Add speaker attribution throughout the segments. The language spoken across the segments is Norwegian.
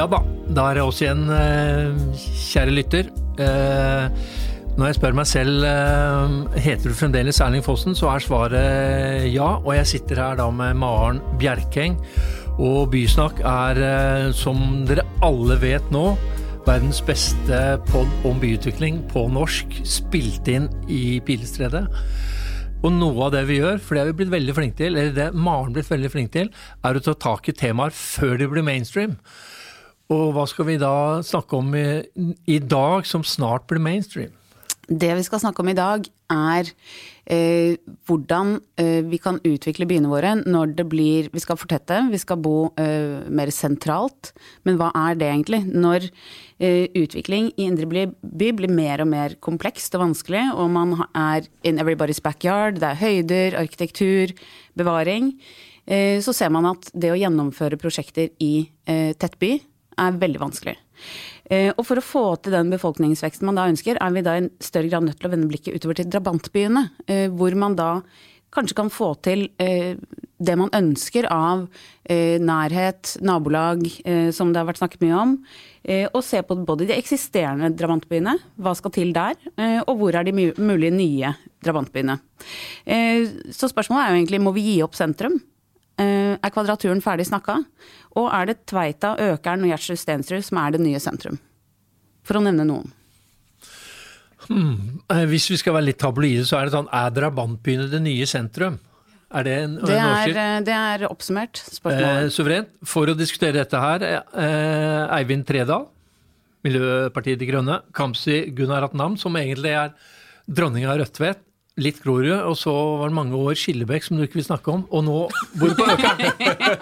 Speaker 1: Ja da, da er det oss igjen, eh, kjære lytter. Eh, når jeg spør meg selv eh, heter du fremdeles Erling Fossen, så er svaret ja. Og jeg sitter her da med Maren Bjerkeng. Og Bysnakk er, som dere alle vet nå, verdens beste pod om byutvikling på norsk, spilt inn i Pilestredet. Og noe av det vi gjør, for det har vi blitt veldig flinke til, eller det Maren blitt veldig flink til, er å ta tak i temaer før de blir mainstream. Og hva skal vi da snakke om i, i dag som snart blir mainstream?
Speaker 2: Det vi skal snakke om i dag, er eh, hvordan eh, vi kan utvikle byene våre når det blir Vi skal fortette, vi skal bo eh, mer sentralt. Men hva er det egentlig? Når eh, utvikling i indre by, blir mer og mer komplekst og vanskelig, og man er in everybody's backyard, det er høyder, arkitektur, bevaring, eh, så ser man at det å gjennomføre prosjekter i eh, tettby er veldig vanskelig. Eh, og for å få til den befolkningsveksten man da ønsker, er vi da i større grad nødt til å vende blikket utover til drabantbyene. Eh, hvor man da kanskje kan få til eh, det man ønsker av nærhet, nabolag, som det har vært snakket mye om. Og se på både de eksisterende drabantbyene, hva skal til der, og hvor er de mulige nye drabantbyene. Så spørsmålet er jo egentlig må vi gi opp sentrum? Eh, er Kvadraturen ferdig snakka? Og er det Tveita, Økern og Gjertsrud Stensrud som er det nye sentrum? For å nevne noen.
Speaker 1: Hmm. Eh, hvis vi skal være litt tabloide, så er det sånn Er drabantbyene det nye sentrum? Er det en,
Speaker 2: det, er, en det er oppsummert, Spørsmål.
Speaker 1: Eh, suverent. For å diskutere dette her, eh, Eivind Tredal, Miljøpartiet De Grønne, Kamzy Gunnar Atnam, som egentlig er dronninga av Rødtvet, litt Grorud, og så var det mange år Skillebekk, som du ikke vil snakke om, og nå bor du på Økeren!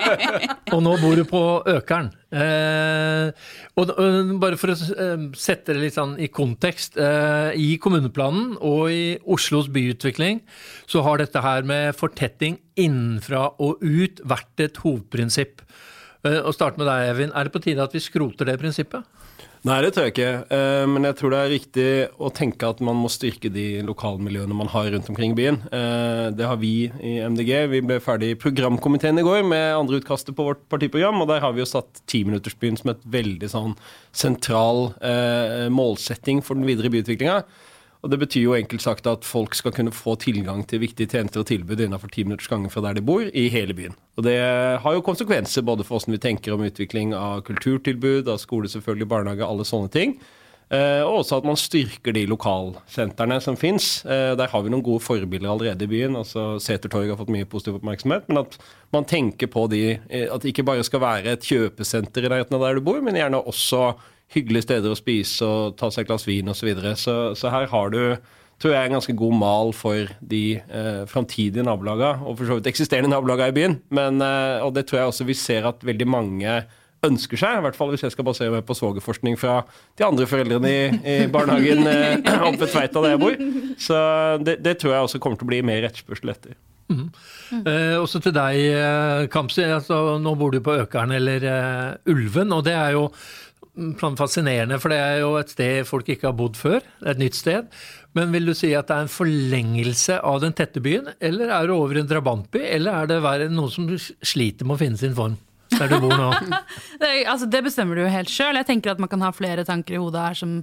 Speaker 1: og nå bor du på Økeren. Eh, og, og, bare for å eh, sette det litt sånn i kontekst. Eh, I kommuneplanen og i Oslos byutvikling så har dette her med fortetting innenfra og ut vært et hovedprinsipp. Eh, og starte med deg, Evin. Er det på tide at vi skroter det prinsippet?
Speaker 3: Nei, det tror jeg ikke. Eh, men jeg tror det er riktig å tenke at man må styrke de lokalmiljøene man har rundt omkring i byen. Eh, det har vi i MDG. Vi ble ferdig i programkomiteen i går med andre utkastet på vårt partiprogram, og der har vi jo satt timinuttersbyen som et veldig sånn sentral eh, målsetting for den videre byutviklinga. Og Det betyr jo enkelt sagt at folk skal kunne få tilgang til viktige tjenester og tilbud innenfor ti minutters gange fra der de bor, i hele byen. Og Det har jo konsekvenser både for hvordan vi tenker om utvikling av kulturtilbud, av skole, selvfølgelig, barnehage, alle sånne ting. Eh, og også at man styrker de lokalsentrene som fins. Eh, der har vi noen gode forbilder allerede i byen. altså Setertorget har fått mye positiv oppmerksomhet. Men at man tenker på de, eh, at det ikke bare skal være et kjøpesenter i nærheten av der du bor, men gjerne også hyggelige steder å spise og ta seg et glass vin osv. Så, videre. så Så her har du tror jeg en ganske god mal for de eh, framtidige nabolagene, og for så vidt eksisterende nabolagene i byen. Men, eh, og det tror jeg også vi ser at veldig mange ønsker seg, i hvert fall hvis jeg skal basere meg på svogerforskning fra de andre foreldrene i, i barnehagen eh, oppe ved Tveita der jeg bor. Så det, det, tror jeg også kommer til å bli mer etterspørsel etter. Mm.
Speaker 1: Eh, også til deg, Kamsi. Kamzy. Altså, nå bor du på Økeren eller uh, Ulven, og det er jo fascinerende, for det er jo et sted folk ikke har bodd før. Det er Et nytt sted. Men vil du si at det er en forlengelse av den tette byen, eller er det over en drabantby, eller er det noe som sliter med å finne sin form? Der du bor nå?
Speaker 4: det, altså, det bestemmer du jo helt sjøl. Jeg tenker at man kan ha flere tanker i hodet her, som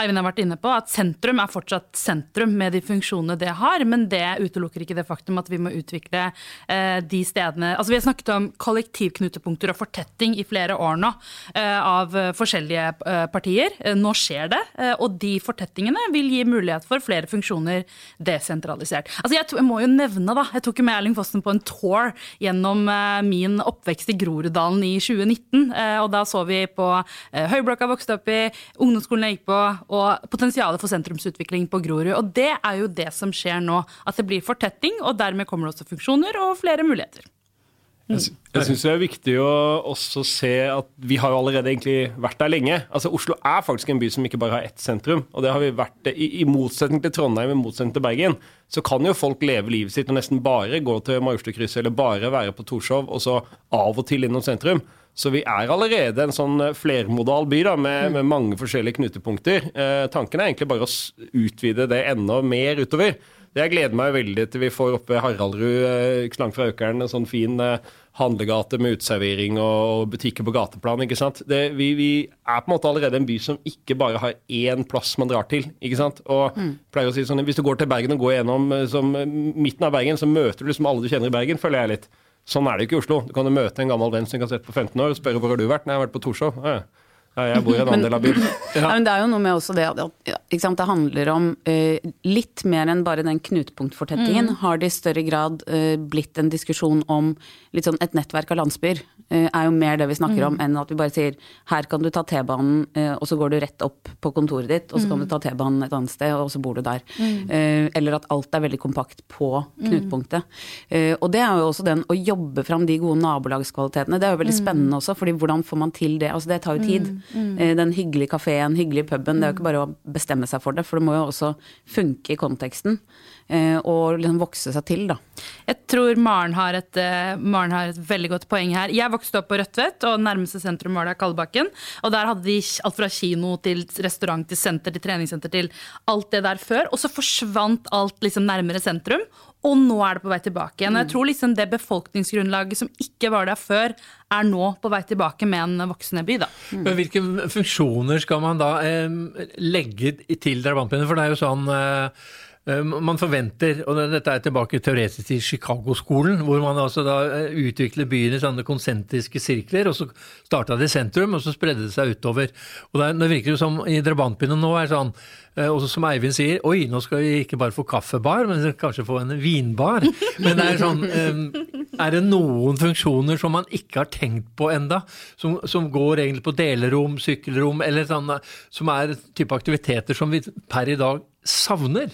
Speaker 4: Eivind har vært inne på. At sentrum er fortsatt sentrum med de funksjonene det har, men det utelukker ikke det faktum at vi må utvikle eh, de stedene Altså, vi har snakket om kollektivknutepunkter og fortetting i flere år nå eh, av forskjellige eh, partier. Eh, nå skjer det, eh, og de fortettingene vil gi mulighet for flere funksjoner desentralisert. Altså, jeg, jeg må jo nevne, da, jeg tok jo med Erling Fossen på en tour gjennom eh, min oppvekst i Grorud Groruddalen i 2019. Eh, og da så vi på eh, Høyblokka vokste opp i, ungdomsskolen jeg gikk på, og potensialet for sentrumsutvikling på Grorud. Og det er jo det som skjer nå. At det blir fortetting, og dermed kommer det også funksjoner og flere muligheter.
Speaker 3: Jeg, jeg syns det er viktig å også se at vi har jo allerede egentlig vært der lenge. Altså Oslo er faktisk en by som ikke bare har ett sentrum. Og det har vi vært i, i motsetning til Trondheim, i motsetning til Bergen. Så kan jo folk leve livet sitt og nesten bare gå til Majorstukrysset eller bare være på Torshov, og så av og til innom sentrum. Så vi er allerede en sånn flermodal by da, med, med mange forskjellige knutepunkter. Eh, tanken er egentlig bare å utvide det enda mer utover. Jeg gleder meg veldig til vi får oppe Haraldrud, eh, ikke så langt fra Økeren, en sånn fin eh, handlegate med uteservering og butikker på gateplan. ikke sant? Det, vi, vi, er på en måte allerede en by som ikke bare har én plass man drar til. ikke sant? Og mm. pleier å si sånn, Hvis du går til Bergen og går gjennom eh, som, midten av Bergen, så møter du liksom alle du kjenner i Bergen, føler jeg litt. Sånn er det ikke i Oslo. Du kan jo møte en gammel venn som kan sett på 15 år og spørre hvor har du vært. Nei, jeg har vært på Torshov. Ja. Ja, jeg bor i en annen del av byen.
Speaker 2: Ja. men det er jo noe med også det at det handler om uh, litt mer enn bare den knutepunktfortettingen. Mm. Har det i større grad uh, blitt en diskusjon om litt sånn et nettverk av landsbyer? Uh, er jo mer det vi snakker mm. om, enn at vi bare sier her kan du ta T-banen, og så går du rett opp på kontoret ditt, og så kan du mm. ta T-banen et annet sted, og så bor du der. Mm. eller at alt er veldig kompakt på mm. knutepunktet. og det er jo også den å jobbe fram de gode nabolagskvalitetene. Det er jo veldig spennende også, fordi hvordan får man til det? Altså det tar jo tid. Mm. Eh, den hyggelige kafeen, hyggelige puben. Det er jo ikke bare å bestemme seg for det, for det må jo også funke i konteksten. Eh, og liksom vokse seg til, da.
Speaker 4: Jeg tror Maren har, et, eh, Maren har et veldig godt poeng her. Jeg vokste opp på Rødtvet, og nærmeste sentrum var da Kalbakken. Og der hadde de alt fra kino til restaurant til senter til treningssenter til alt det der før. Og så forsvant alt liksom nærmere sentrum. Og nå er det på vei tilbake igjen. Jeg mm. tror liksom det befolkningsgrunnlaget som ikke var der før, er nå på vei tilbake med en voksende by. Da.
Speaker 1: Mm. Men Hvilke funksjoner skal man da eh, legge til drabantbyene? For det er jo sånn eh, Eh, man forventer, og dette er tilbake teoretisk til Chicago-skolen, hvor man altså da eh, utvikler byen i sånne konsentriske sirkler, og så starta det i sentrum, og så spredde det seg utover. Og Det virker jo som i drabantbyene nå er sånn, eh, også som Eivind sier, oi, nå skal vi ikke bare få kaffebar, men kanskje få en vinbar. Men det er sånn Er det noen funksjoner som man ikke har tenkt på enda, som, som går egentlig på delerom, sykkelrom, eller sånn, som er type aktiviteter som vi per i dag savner?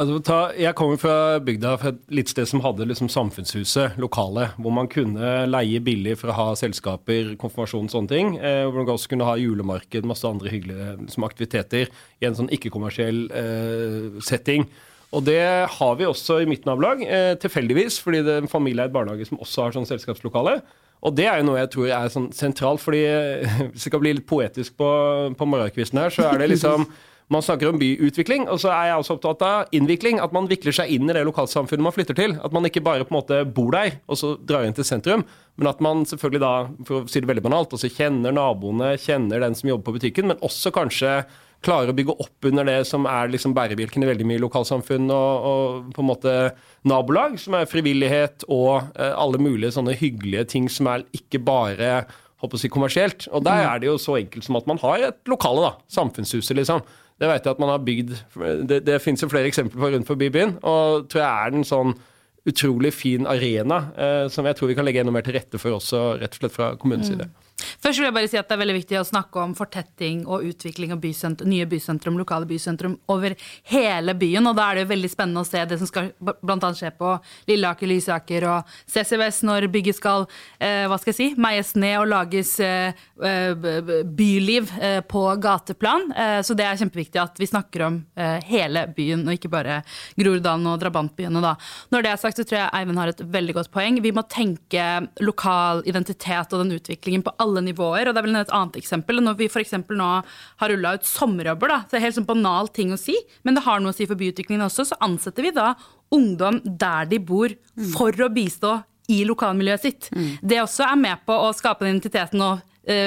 Speaker 3: Altså, jeg kommer fra bygda, fra et lite sted som hadde liksom samfunnshuset, lokale, hvor man kunne leie billig for å ha selskaper, konfirmasjon og sånne ting. Eh, hvor man også kunne ha julemarked, masse andre hyggelige liksom, aktiviteter i en sånn ikke-kommersiell eh, setting. Og det har vi også i mitt nabolag, eh, tilfeldigvis, fordi det er en familieeid barnehage som også har sånn selskapslokale. Og det er jo noe jeg tror er sånn sentralt, fordi hvis det skal bli litt poetisk på, på morgenkvisten her, så er det liksom man snakker om byutvikling, og så er jeg også opptatt av innvikling. At man vikler seg inn i det lokalsamfunnet man flytter til. At man ikke bare på en måte bor der og så drar inn til sentrum, men at man selvfølgelig da, for å si det veldig banalt, også kjenner naboene, kjenner den som jobber på butikken, men også kanskje klarer å bygge opp under det som er liksom bærebjelken i veldig mye lokalsamfunn og, og, på en måte nabolag, som er frivillighet og eh, alle mulige sånne hyggelige ting som er ikke bare håper å si kommersielt. Og der mm. er det jo så enkelt som at man har et lokale, da. Samfunnshuset, liksom. Det vet jeg at man har bygd Det, det finnes jo flere eksempler på rundt forbi byen, og tror jeg er en sånn utrolig fin arena eh, som jeg tror vi kan legge enda mer til rette for også, rett og slett fra kommunens mm.
Speaker 4: Først vil jeg bare si at Det er veldig viktig å snakke om fortetting og utvikling av bysentrum, nye bysentrum, lokale bysentrum over hele byen. og Da er det jo veldig spennende å se det som skal bl.a. skje på Lilleaker, Lysaker og CCVS når bygget skal eh, hva skal jeg si, meies ned og lages eh, byliv eh, på gateplan. Eh, så det er kjempeviktig at vi snakker om eh, hele byen, og ikke bare Groruddalen og drabantbyene. da. Når det er sagt, så tror jeg Eivind har et veldig godt poeng. Vi må tenke lokal identitet og den utviklingen på alle nivåer. Og det er vel et annet eksempel. Når vi f.eks. nå har rulla ut sommerjobber, da, det er helt sånn banal ting å si, men det har noe å si for byutviklingen også, så ansetter vi da ungdom der de bor, for å bistå i lokalmiljøet sitt. Mm. Det også er med på å skape den identiteten og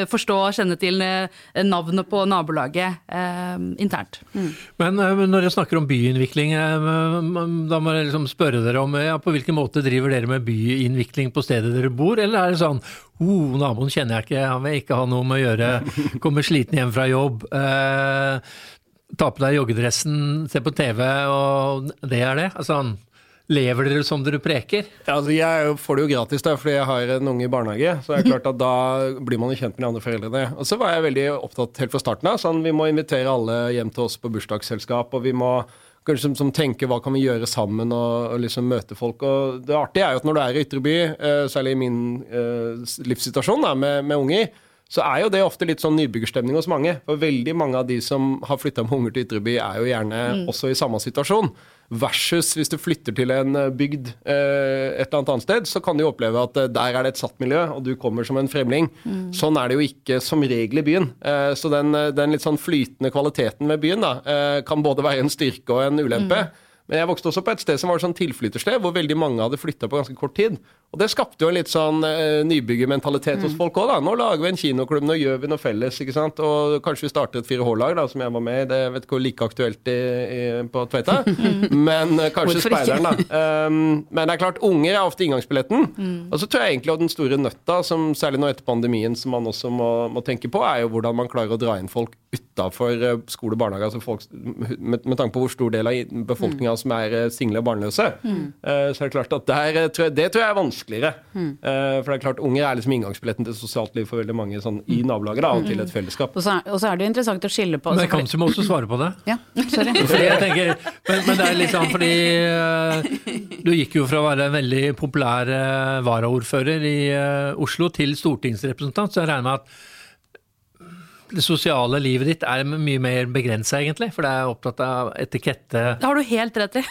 Speaker 4: forstå og kjenne til eh, navnet på nabolaget eh, internt. Mm.
Speaker 1: Men når dere snakker om byutvikling, da må jeg liksom spørre dere om ja, på hvilken måte driver dere med byinnvikling på stedet dere bor, eller er det sånn oh, naboen kjenner jeg ikke, han vil ikke ha noe med å gjøre, kommer sliten hjem fra jobb. Eh, ta på deg joggedressen, se på TV, og det er det? Altså, Lever dere som dere preker?
Speaker 3: Ja, altså jeg får det jo gratis da, fordi jeg har en unge i barnehage. Så det er klart at da blir man jo kjent med de andre foreldrene. Og så var jeg veldig opptatt helt fra starten av. Sånn, vi må invitere alle hjem til oss på bursdagsselskap. Og vi må kanskje som, som tenke hva kan vi gjøre sammen og, og, liksom møte folk. Og det artige er jo at når du er i ytre by, eh, særlig i min uh, livssituasjon da, med, med unger, så er jo det ofte litt sånn nybyggerstemning hos mange. For veldig mange av de som har flytta med unger til Ytreby, er jo gjerne mm. også i samme situasjon. Versus hvis du flytter til en eh, bygd eh, et eller annet annet sted, så kan du jo oppleve at eh, der er det et satt miljø, og du kommer som en fremling. Mm. Sånn er det jo ikke som regel i byen. Eh, så den, den, litt sånn flytende kvaliteten ved byen da, eh, kan både være en styrke og en ulempe. Mm. Men jeg vokste også på et sted som var sånn tilflyttersted, hvor veldig mange hadde flytta på ganske kort tid. Og det skapte jo en litt sånn uh, nybyggermentalitet hos folk òg, da. Nå lager vi en kinoklubb, nå gjør vi noe felles, ikke sant. Og kanskje vi starter et 4H-lag, da, som jeg var med i. Det vet ikke hvor like aktuelt i, i, på Tveita. Men uh, kanskje Speideren, da. Um, men det er klart, unger er ofte inngangsbilletten. Og så tror jeg egentlig at den store nøtta, som særlig nå etter pandemien, som man også må, må tenke på, er jo hvordan man klarer å dra inn folk utafor skole og barnehage. Altså folk, med, med tanke på hvor stor del av befolkninga som er eh, single og barnløse. Mm. så er det klart at der, eh, det tror jeg er vanskeligere. Mm. for det er klart, unger er liksom inngangsbilletten til sosialt liv for veldig mange sånn, i nabolaget da, og til et fellesskap.
Speaker 2: Og så, er- og så er det jo interessant å skille på
Speaker 1: Men Kamzy må også svare på det.
Speaker 2: Ja, sorry.
Speaker 1: Fordi jeg tenker, men, men det er litt sånn fordi eh, du gikk jo fra å være en veldig populær eh, varaordfører i eh, Oslo til stortingsrepresentant, så jeg regner med at det sosiale livet ditt er mye mer begrensa, egentlig. For det er opptatt av etikette.
Speaker 4: Det har du helt rett i.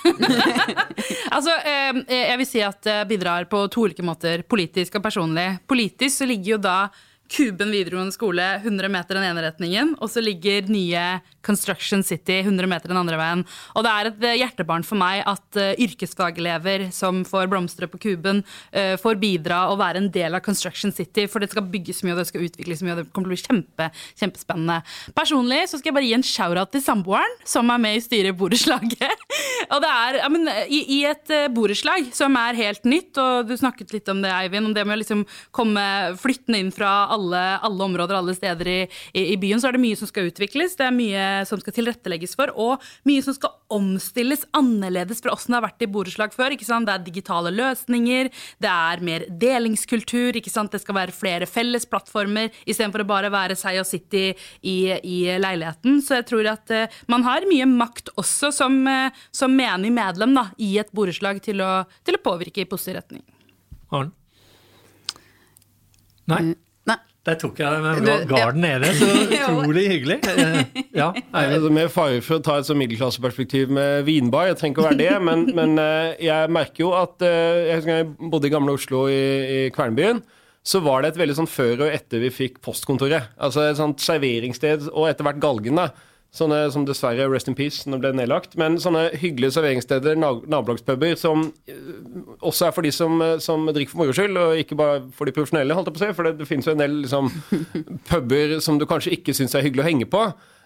Speaker 4: altså, eh, jeg vil si at jeg bidrar på to ulike måter, politisk og personlig. Politisk så ligger jo da Kuben videregående skole 100 meter den ene retningen, og så ligger nye Construction City 100 meter den andre veien. Og det er et eh, hjertebarn for meg at uh, yrkesfagelever som får blomstre på Kuben, uh, får bidra og være en del av Construction City, for det skal bygges mye, og det skal utvikles mye, og det kommer til å bli kjempe, kjempespennende. Personlig så skal jeg bare gi en shout-out til samboeren, som er med i styret i borettslaget. og det er ja, men, i, i et uh, borettslag som er helt nytt, og du snakket litt om det, Eivind, om det med å liksom komme flyttende inn fra alle, alle områder, alle steder i, i, i byen, så er det mye som skal utvikles. Det er mye som skal tilrettelegges for, og mye som skal omstilles annerledes fra åssen det har vært i borettslag før. ikke sant? Det er digitale løsninger, det er mer delingskultur, ikke sant? det skal være flere felles plattformer istedenfor å bare være seg og sitt i, i leiligheten. Så jeg tror at eh, man har mye makt også som, eh, som menig medlem da, i et borettslag til, til å påvirke i positiv retning.
Speaker 1: Arne? Nei,
Speaker 2: Nei.
Speaker 1: Der tok jeg med garden nede. Så utrolig hyggelig. Ja.
Speaker 3: Altså, med fare for å ta et sånn middelklasseperspektiv med vinbar, jeg trenger ikke å være det, men, men eh, jeg merker jo at eh, Jeg husker jeg bodde i gamle Oslo i, i Kvernbyen. Så var det et veldig sånn før og etter vi fikk postkontoret. Altså et sånt serveringssted, og etter hvert Galgen, da. Sånne som dessverre, rest in peace, nå ble nedlagt. Men sånne hyggelige serveringssteder, na- nabolagspuber, som eh, også er for de som, eh, som drikker for moro skyld, og ikke bare for de profesjonelle, holdt jeg på å si. For det, det finnes jo en del liksom, puber som du kanskje ikke syns er hyggelig å henge på.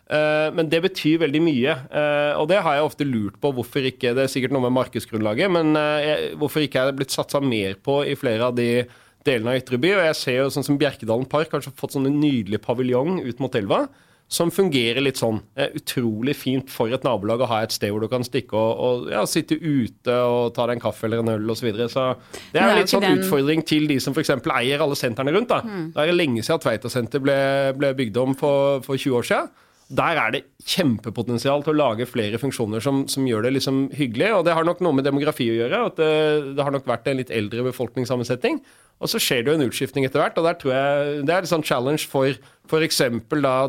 Speaker 3: Uh, men det betyr veldig mye, Uh, og det har jeg ofte lurt på hvorfor ikke Det er sikkert noe med markedsgrunnlaget, men uh, jeg, hvorfor ikke er det blitt satsa mer på i flere av de delene av Ytre by. Og jeg ser jo sånn som Bjerkedalen park har fått sånn en nydelig paviljong ut mot elva. Som fungerer litt sånn eh, utrolig fint for et nabolag å ha et sted hvor du kan stikke og, og ja, sitte ute og ta deg en kaffe eller en øl osv. Så, videre. så det er jo litt sånn
Speaker 2: den-
Speaker 3: utfordring til de som f.eks. eier alle sentrene rundt. da. Det er lenge siden Tveitasenteret ble, ble bygd om for, for 20 år siden. Der er det kjempepotensial til å lage flere funksjoner som, som gjør det liksom hyggelig. Og det har nok noe med demografi å gjøre. at det, det har nok vært en litt eldre befolkningssammensetning. Og så skjer det jo en utskiftning etter hvert. og der tror jeg Det er et sånn challenge for f.eks.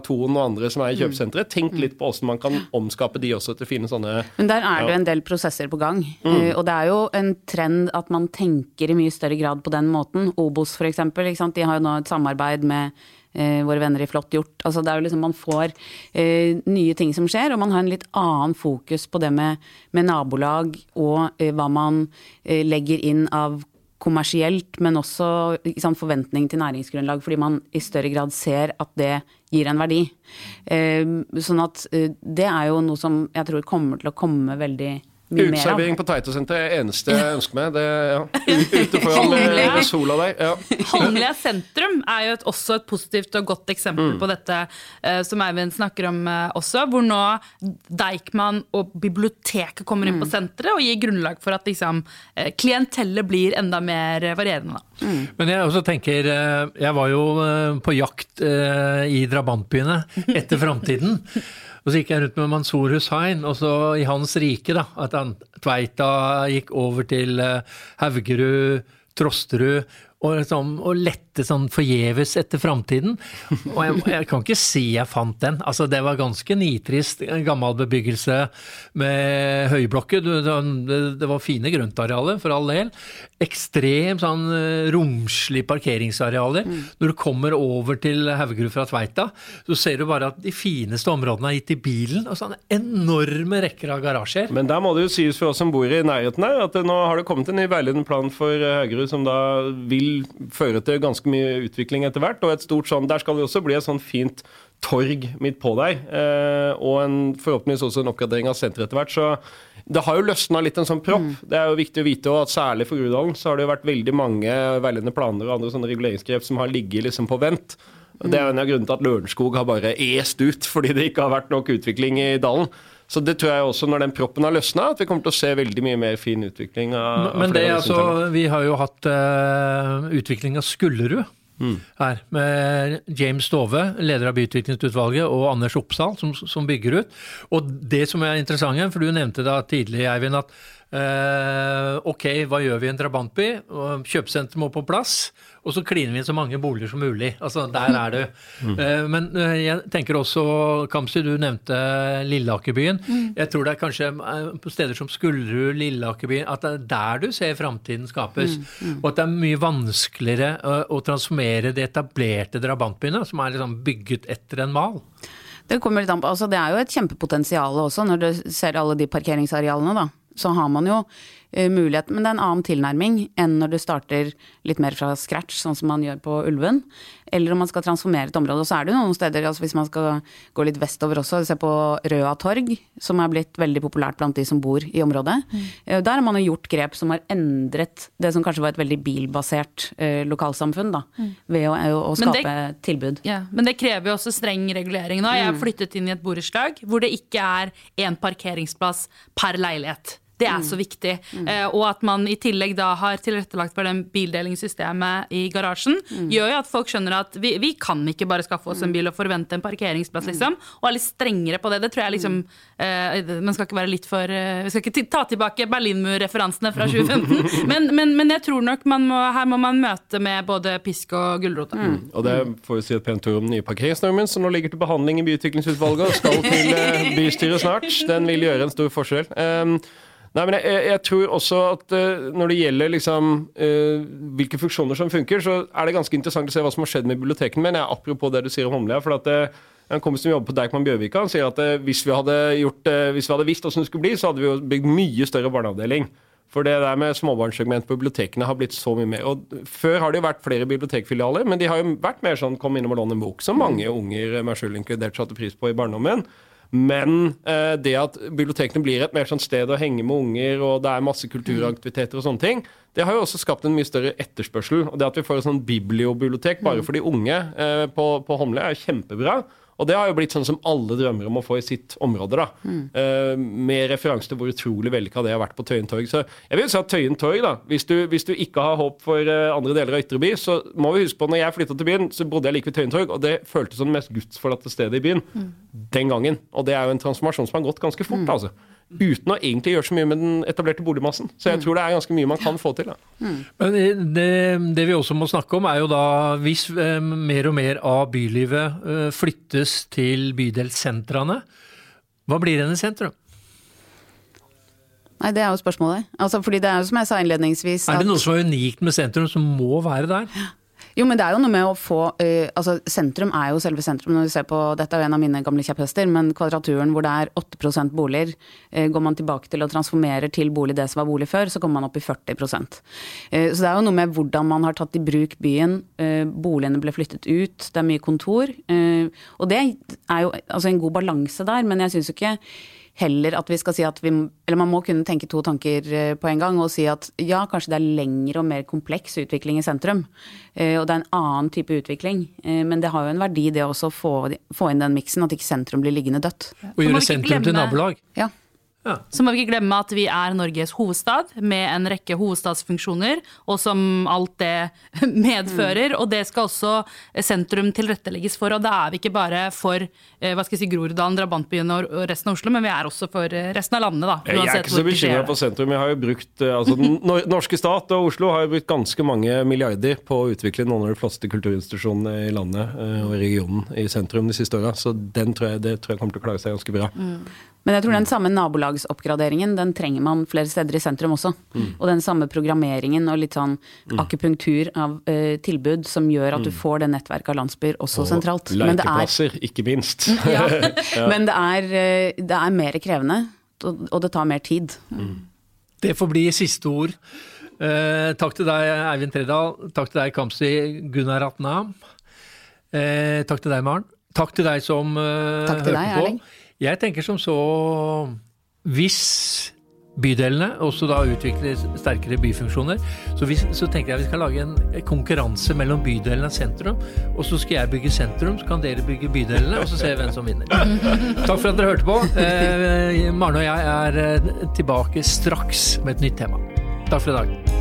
Speaker 3: Ton og andre som er i kjøpesenteret. Tenk litt på hvordan man kan omskape de også til fine sånne
Speaker 2: Men der er det jo en del prosesser på gang. Eh, Og det er jo en trend at man tenker i mye større grad på den måten. Obos eksempel, de har jo nå et samarbeid med eh, våre venner i Flott gjort. Altså det er jo liksom Man får eh, nye ting som skjer, og man har en litt annen fokus på det med, med nabolag og eh, hva man eh, legger inn av kommersielt, men også liksom, forventning til næringsgrunnlag, fordi man i større grad ser at det gir en verdi. Eh, sånn at eh, det er jo noe som jeg tror kommer til å komme veldig mye mer av.
Speaker 3: Uteservering på Tveitesenteret er eneste jeg ønsker meg. Det, ja. Ute foran eh, sola der. Ja.
Speaker 4: Holmlia sentrum er jo et, også et positivt og godt eksempel på dette uh, som Eivind snakker om uh, også, hvor nå Deichman og biblioteket kommer inn på senteret og gir grunnlag for at liksom, uh, klientellet blir enda mer varierende. Da.
Speaker 1: Men jeg også tenker Jeg var jo på jakt i drabantbyene etter framtiden. Og så gikk jeg rundt med Mansour Hussain, og så i hans rike, da. At han, Tveita gikk over til eh, Haugerud, Trosterud. Og, liksom, og lette sånn forgjeves etter framtiden. Og jeg, jeg, kan ikke si jeg fant den. Altså, det var ganske nitrist. En gammel bebyggelse med høyblokker. Det, var fine grøntarealer, for all del. Ekstremt sånn romslige romslig parkeringsarealer. Mm. Når du kommer over til Haugerud fra Tveita, så ser du bare at de fineste områdene er gitt i bilen. og sånne enorme rekker av garasjer.
Speaker 3: Men der må det jo sies for oss som bor i nærheten her, at nå har det kommet en ny veiledende plan for Haugerud som da vil føre til ganske mye utvikling etter hvert. og et stort sånn, Der skal det også bli et sånn fint torg midt på der. Eh, og en, forhåpentligvis også en oppgradering av senteret etter hvert. Så det har jo løsna litt en sånn propp. Mm. Det er jo viktig å vite at særlig for Groruddalen så har det jo vært veldig mange veiledende planer og andre sånne reguleringsgrep som har ligget liksom på vent. Det er en av grunnene til at Lørenskog har bare est ut, fordi det ikke har vært nok utvikling i dalen. Så det tror jeg også, når den proppen har løsna, at vi kommer til å se veldig mye mer fin utvikling. Av,
Speaker 1: Men det, altså, vi har jo hatt uh, utvikling av Skullerud. Mm. her, Med James Stove, leder av byutviklingsutvalget, og Anders Oppsal, som, som, bygger ut. Og det som er interessant, for du nevnte da tidlig, Eivind, at Uh, ok, hva gjør vi i en drabantby? Kjøpesenter må på plass. Og så kliner vi inn så mange boliger som mulig. Altså, Der er du. Mm. Uh, men uh, jeg tenker også, Kamzy, du nevnte Lilleakerbyen. Mm. Jeg tror det er kanskje på steder som Skullerud, Lilleakerbyen, at det er der du ser framtiden skapes. Mm. mm. Og at det er mye vanskeligere å transformere de etablerte drabantbyene, som er liksom bygget etter en mal.
Speaker 2: Det kommer litt an på, altså det er jo et kjempepotensial også, når du ser alle de parkeringsarealene. da så har man jo uh, mulighet, men det er en annen tilnærming enn når du starter litt mer fra scratch, sånn som man gjør på Ulven. Eller om man skal transformere et område. Og så er det noen steder, altså hvis man skal gå litt vestover også, se på Røa torg, som er blitt veldig populært blant de som bor i området. Mm. Uh, der har man jo gjort grep som har endret det som kanskje var et veldig bilbasert uh, lokalsamfunn, da. Mm. Ved å, å skape det, tilbud.
Speaker 4: Ja, men det krever jo også streng regulering nå. Jeg har mm. flyttet inn i et borettslag hvor det ikke er én parkeringsplass per leilighet. Det er så mm. viktig. Mm. Eh, og at man i tillegg da har tilrettelagt for den bildelingssystemet i garasjen, mm. gjør jo at folk skjønner at vi, vi, kan ikke bare skaffe oss en bil og forvente en parkeringsplass, liksom. Og er litt strengere på det. Det tror jeg liksom eh, Man skal ikke være litt for eh, Vi skal ikke ta tilbake Berlinmur-referansene fra 2015, men, men, men, jeg tror nok man må, her må man møte med både pisk og gulrot.
Speaker 3: Mm. Og det får vi si et pent ord om den nye parkeringsnormen, som nå ligger til behandling i byutviklingsutvalget og skal til eh, bystyret snart. Den vil gjøre en stor forskjell. Um, Nei, men jeg, jeg, tror også at uh, når det gjelder liksom, uh, hvilke funksjoner som funker, så er det ganske interessant å se hva som har skjedd med bibliotekene. Men jeg, apropos det du sier om Holmlia. for at uh, en kompis som jobber på Deichman Bjørvika, han sier at hvis vi, hadde gjort, hvis vi hadde visst hvordan det skulle bli, så hadde vi jo bygd mye større barneavdeling. For det der med småbarnssegment på bibliotekene har blitt så mye mer. Og Før har det jo vært flere bibliotekfilialer, men de har jo vært mer sånn kom innom og lån en bok, som mange unger, meg selv inkludert, satte pris på i barndommen. Men eh, det at bibliotekene blir et mer sånn sted å henge med unger, og det er masse kulturaktiviteter og sånne ting, det har jo også skapt en mye større etterspørsel. Og det at vi får et sånn bibliobibliotek bare mm. for de unge eh, på, på Homle, er kjempebra. Og det har jo blitt sånn som alle drømmer om å få i sitt område. da. Mm. Uh, med referanse til hvor utrolig vellykka det har vært på Tøyen torg. Så jeg vil si at Tøyen torg, da, hvis du, hvis du ikke har håp for uh, andre deler av Ytre by, så må vi huske på når jeg flytta til byen, så bodde jeg like ved Tøyen torg, og det føltes som det mest gudsforlatte stedet i byen mm. den gangen. Og det er jo en transformasjon som har gått ganske fort, mm. altså uten å egentlig gjøre så mye med den etablerte boligmassen. Så jeg mm. tror det er ganske mye man kan få til.
Speaker 1: Mm. Men det, det, vi også må snakke om, er jo da hvis eh, mer og mer av bylivet eh, flyttes til bydelssentrene, hva blir igjen i sentrum?
Speaker 2: Nei, Det er jo spørsmålet. Altså, fordi det er jo som jeg sa innledningsvis
Speaker 1: Er det noe som er unikt med sentrum som må være der?
Speaker 2: Jo, men det er jo noe med å få uh, altså Sentrum er jo selve sentrum. Når vi ser på, Dette er jo en av mine gamle kjepphester, men Kvadraturen hvor det er 8 boliger, uh, går man tilbake til og transformerer til bolig det som var bolig før, så kommer man opp i 40 uh, Så det er jo noe med hvordan man har tatt i bruk byen. Boligene ble flyttet ut, det er mye kontor. og det er jo altså en god balanse der, men jeg syns jo ikke heller at vi skal si at vi Eller man må kunne tenke to tanker eh, på en gang og si at ja, kanskje det er lengre og mer kompleks utvikling i sentrum. Eh, og det er en annen type utvikling. Eh, men det har jo en verdi det også å få, få inn den miksen, at ikke sentrum blir liggende dødt.
Speaker 1: Og gjøre sentrum til nabolag.
Speaker 2: Ja.
Speaker 1: Ja.
Speaker 4: Så må vi ikke glemme at vi er Norges hovedstad, med en rekke hovedstadsfunksjoner, og som alt det medfører. Og det skal også sentrum tilrettelegges for. Og da er vi ikke bare for eh, hva skal jeg si, Groruddalen, drabantbyen og resten av Oslo, men vi er også for eh, resten av landet, da.
Speaker 3: Jeg er ikke så bekymra
Speaker 4: for
Speaker 3: på sentrum. Jeg har jo brukt, eh, altså Den norske stat og Oslo har jo brukt ganske mange milliarder på å utvikle noen av de flotteste kulturinstitusjonene i landet eh, og i regionen i sentrum de siste åra. Så den tror jeg, det tror jeg kommer til å klare seg ganske bra.
Speaker 2: Men jeg tror den samme nabolagsoppgraderingen den trenger man flere steder i sentrum også.
Speaker 3: Mm.
Speaker 2: Og den samme programmeringen og litt sånn akupunktur av uh, tilbud som gjør at du får det nettverket av landsbyer også sentralt.
Speaker 3: Og
Speaker 2: Men er,
Speaker 3: lekeplasser, ikke minst.
Speaker 2: ja, men det er, eh, det er mer krevende, og det tar mer tid.
Speaker 1: Det får bli siste ord. Eh, takk til deg, Eivind Tredal. Takk til deg, Kamzy Gunnar Ratnam. Eh, takk til deg, Maren. Takk til deg som eh,
Speaker 2: Takk til
Speaker 1: hørte
Speaker 2: deg,
Speaker 1: på.
Speaker 2: Erling.
Speaker 1: Jeg tenker som så Hvis bydelene også da utvikler sterkere byfunksjoner, så, hvis, så tenker jeg vi skal lage en konkurranse mellom bydelene og sentrum. Og så skal jeg bygge sentrum, så kan dere bygge bydelene, og så ser vi hvem som vinner. Takk for at dere hørte på. Eh, Maren og jeg er eh, tilbake straks med et nytt tema. Takk for i dag.